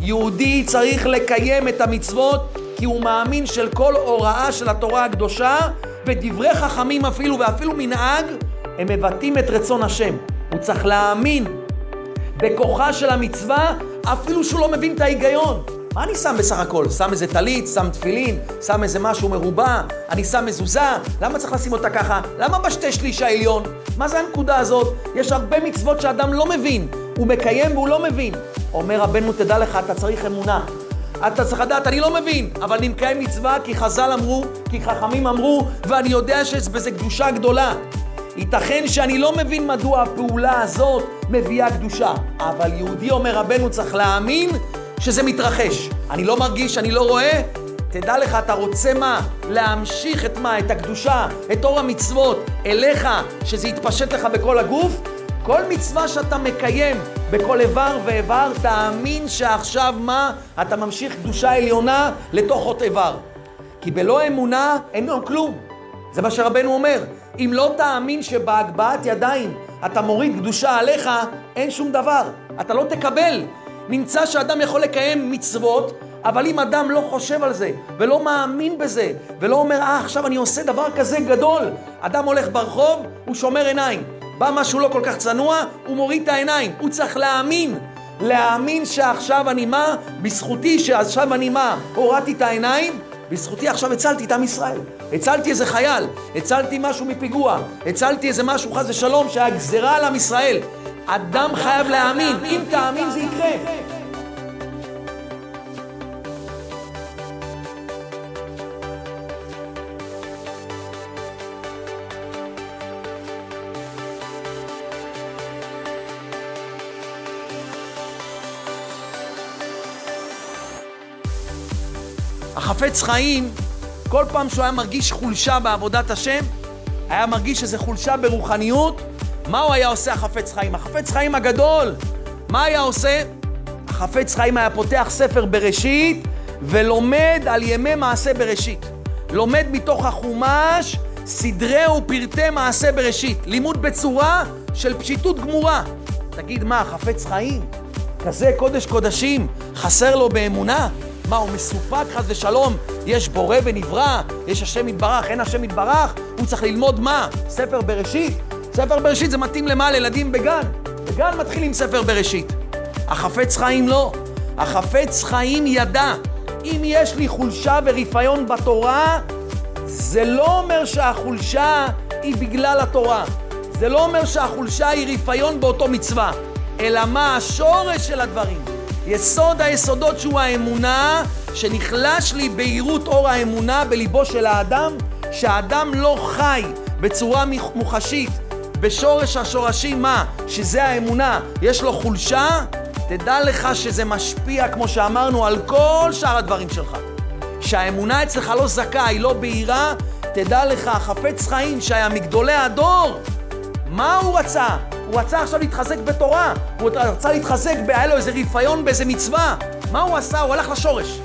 יהודי צריך לקיים את המצוות כי הוא מאמין של כל הוראה של התורה הקדושה ודברי חכמים אפילו ואפילו מנהג הם מבטאים את רצון השם. הוא צריך להאמין בכוחה של המצווה אפילו שהוא לא מבין את ההיגיון. מה אני שם בסך הכל? שם איזה טלית, שם תפילין, שם איזה משהו מרובע, אני שם מזוזה, למה צריך לשים אותה ככה? למה בשתי שליש העליון? מה זה הנקודה הזאת? יש הרבה מצוות שאדם לא מבין, הוא מקיים והוא לא מבין. אומר רבנו, תדע לך, אתה צריך אמונה. אתה צריך לדעת, אני לא מבין, אבל אני מקיים מצווה כי חז"ל אמרו, כי חכמים אמרו, ואני יודע שיש בזה קדושה גדולה. ייתכן שאני לא מבין מדוע הפעולה הזאת מביאה קדושה, אבל יהודי אומר רבנו צריך להאמין שזה מתרחש. אני לא מרגיש, אני לא רואה, תדע לך, אתה רוצה מה? להמשיך את מה? את הקדושה, את אור המצוות אליך, שזה יתפשט לך בכל הגוף? כל מצווה שאתה מקיים בכל איבר ואיבר, תאמין שעכשיו מה? אתה ממשיך קדושה עליונה לתוך עוד איבר. כי בלא אמונה אין לו כלום. זה מה שרבנו אומר. אם לא תאמין שבהגבהת ידיים אתה מוריד קדושה עליך, אין שום דבר. אתה לא תקבל. נמצא שאדם יכול לקיים מצוות, אבל אם אדם לא חושב על זה, ולא מאמין בזה, ולא אומר, אה, עכשיו אני עושה דבר כזה גדול. אדם הולך ברחוב, הוא שומר עיניים. בא משהו לא כל כך צנוע, הוא מוריד את העיניים. הוא צריך להאמין. להאמין שעכשיו אני מה? בזכותי שעכשיו אני מה? הורדתי את העיניים, בזכותי עכשיו הצלתי את עם ישראל. הצלתי איזה חייל, הצלתי משהו מפיגוע, הצלתי איזה משהו חס ושלום שהיה גזירה על עם ישראל. אדם חייב להאמין, אם תאמין זה יקרה. החפץ חיים, כל פעם שהוא היה מרגיש חולשה בעבודת השם, היה מרגיש איזו חולשה ברוחניות, מה הוא היה עושה החפץ חיים? החפץ חיים הגדול, מה היה עושה? החפץ חיים היה פותח ספר בראשית ולומד על ימי מעשה בראשית. לומד מתוך החומש סדרי ופרטי מעשה בראשית. לימוד בצורה של פשיטות גמורה. תגיד, מה, חפץ חיים? כזה קודש קודשים, חסר לו באמונה? מה, הוא מסופק חס ושלום? יש בורא ונברא, יש השם יתברך, אין השם יתברך? הוא צריך ללמוד מה? ספר בראשית? ספר בראשית זה מתאים למה? לילדים בגן. בגן מתחילים ספר בראשית. החפץ חיים לא. החפץ חיים ידע, אם יש לי חולשה ורפיון בתורה, זה לא אומר שהחולשה היא בגלל התורה. זה לא אומר שהחולשה היא רפיון באותו מצווה, אלא מה השורש של הדברים. יסוד היסודות שהוא האמונה, שנחלש לי בהירות אור האמונה בליבו של האדם, שהאדם לא חי בצורה מוחשית בשורש השורשים מה? שזה האמונה, יש לו חולשה, תדע לך שזה משפיע, כמו שאמרנו, על כל שאר הדברים שלך. שהאמונה אצלך לא זכה, היא לא בהירה, תדע לך, חפץ חיים שהיה מגדולי הדור, מה הוא רצה? הוא רצה עכשיו להתחזק בתורה, הוא רצה להתחזק, היה לו איזה רפיון באיזה מצווה. מה הוא עשה? הוא הלך לשורש.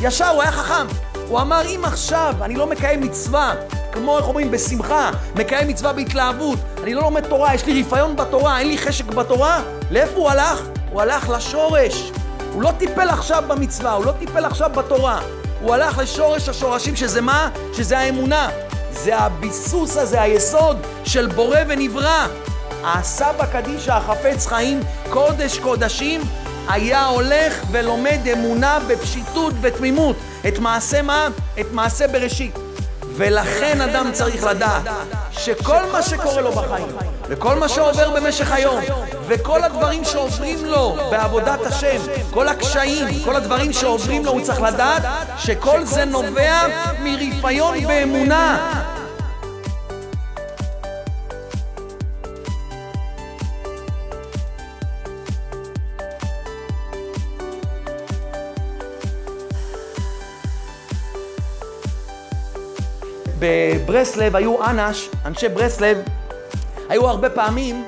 ישר, הוא היה חכם. הוא אמר, אם עכשיו אני לא מקיים מצווה, כמו, איך אומרים, בשמחה, מקיים מצווה בהתלהבות, אני לא לומד תורה, יש לי רפיון בתורה, אין לי חשק בתורה, לאיפה הוא הלך? הוא הלך לשורש. הוא לא טיפל עכשיו במצווה, הוא לא טיפל עכשיו בתורה. הוא הלך לשורש השורשים, שזה מה? שזה האמונה. זה הביסוס הזה, היסוד של בורא ונברא. הסבא קדישא החפץ חיים, קודש קודשים, היה הולך ולומד אמונה בפשיטות, בתמימות, את מעשה מה? את מעשה בראשית. ולכן אדם צריך לדעת שכל מה שקורה לו בחיים, וכל מה שעובר במשך היום, וכל הדברים שעוברים לו בעבודת השם, כל הקשיים, כל הדברים שעוברים לו, הוא צריך לדעת שכל זה נובע מרפיון באמונה. בברסלב היו אנש, אנשי ברסלב, היו הרבה פעמים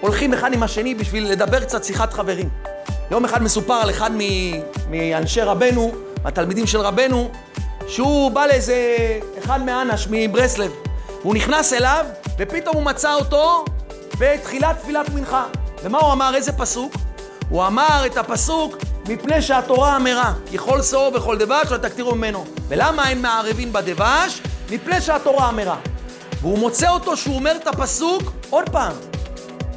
הולכים אחד עם השני בשביל לדבר קצת שיחת חברים. יום אחד מסופר על אחד מאנשי רבנו, מהתלמידים של רבנו, שהוא בא לאיזה אחד מאנש מברסלב. הוא נכנס אליו, ופתאום הוא מצא אותו בתחילת תפילת מנחה. ומה הוא אמר? איזה פסוק? הוא אמר את הפסוק, מפני שהתורה אמרה, כי כל שאור וכל דבש לא תקטירו ממנו. ולמה אין מערבין בדבש? מפני שהתורה אמרה. והוא מוצא אותו שהוא אומר את הפסוק עוד פעם.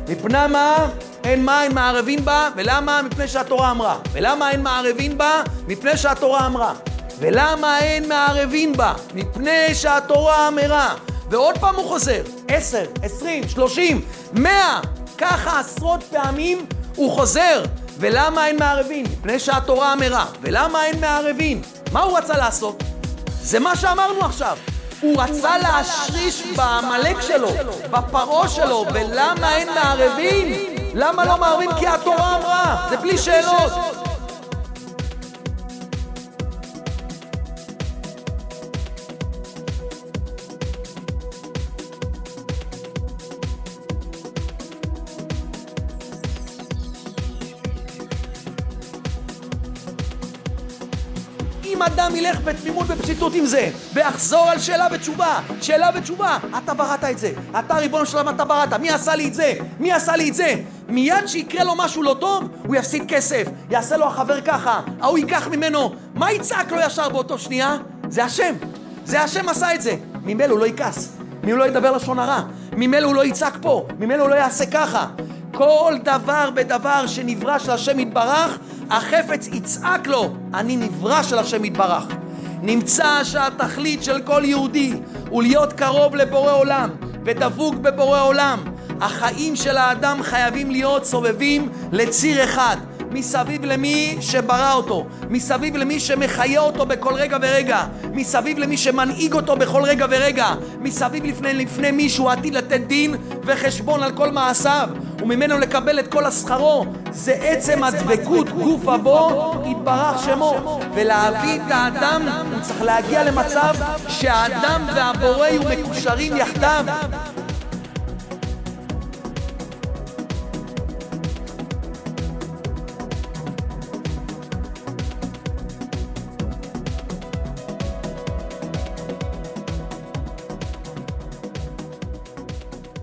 מפני מה אין מים מערבין בה, ולמה? מפני שהתורה אמרה. ולמה אין מערבין בה? מפני שהתורה אמרה. ולמה אין מערבין בה? מפני שהתורה אמרה. ועוד פעם הוא חוזר, עשר, עשרים, שלושים, מאה, ככה עשרות פעמים הוא חוזר. ולמה אין מערבין? מפני שהתורה אמרה. ולמה אין מערבין? מה הוא רצה לעשות? זה מה שאמרנו עכשיו. הוא רצה להשריש בעמלק שלו, בפרעה שלו, ולמה אין מערבין? למה לא מערבים? כי התורה אמרה, זה בלי שאלות. אם אדם ילך בתמימות בפשיטות עם זה, ויחזור על שאלה ותשובה, שאלה ותשובה, אתה בראת את זה, אתה ריבונו של עולם אתה בראת, מי עשה לי את זה? מי עשה לי את זה? מיד שיקרה לו משהו לא טוב, הוא יפסיד כסף, יעשה לו החבר ככה, ההוא ייקח ממנו, מה יצעק לו ישר באותו שנייה? זה השם, זה השם עשה את זה. ממילא הוא לא יכעס, ממילא הוא לא ידבר לשון הרע, ממילא הוא לא יצעק פה, ממילא הוא לא יעשה ככה. כל דבר ודבר שנברא של השם יתברך, החפץ יצעק לו, אני נברא של השם יתברך. נמצא שהתכלית של כל יהודי הוא להיות קרוב לבורא עולם ודבוק בבורא עולם. החיים של האדם חייבים להיות סובבים לציר אחד. מסביב למי שברא אותו, מסביב למי שמחיה אותו בכל רגע ורגע, מסביב למי שמנהיג אותו בכל רגע ורגע, מסביב לפני, לפני מי שהוא עתיד לתת דין וחשבון על כל מעשיו, וממנו לקבל את כל השכרו. זה עצם הדבקות גוף אבו, יתברך שמו. ולהביא את האדם, הוא צריך להגיע למצב שהאדם והבורא יהיו מקושרים יחדיו.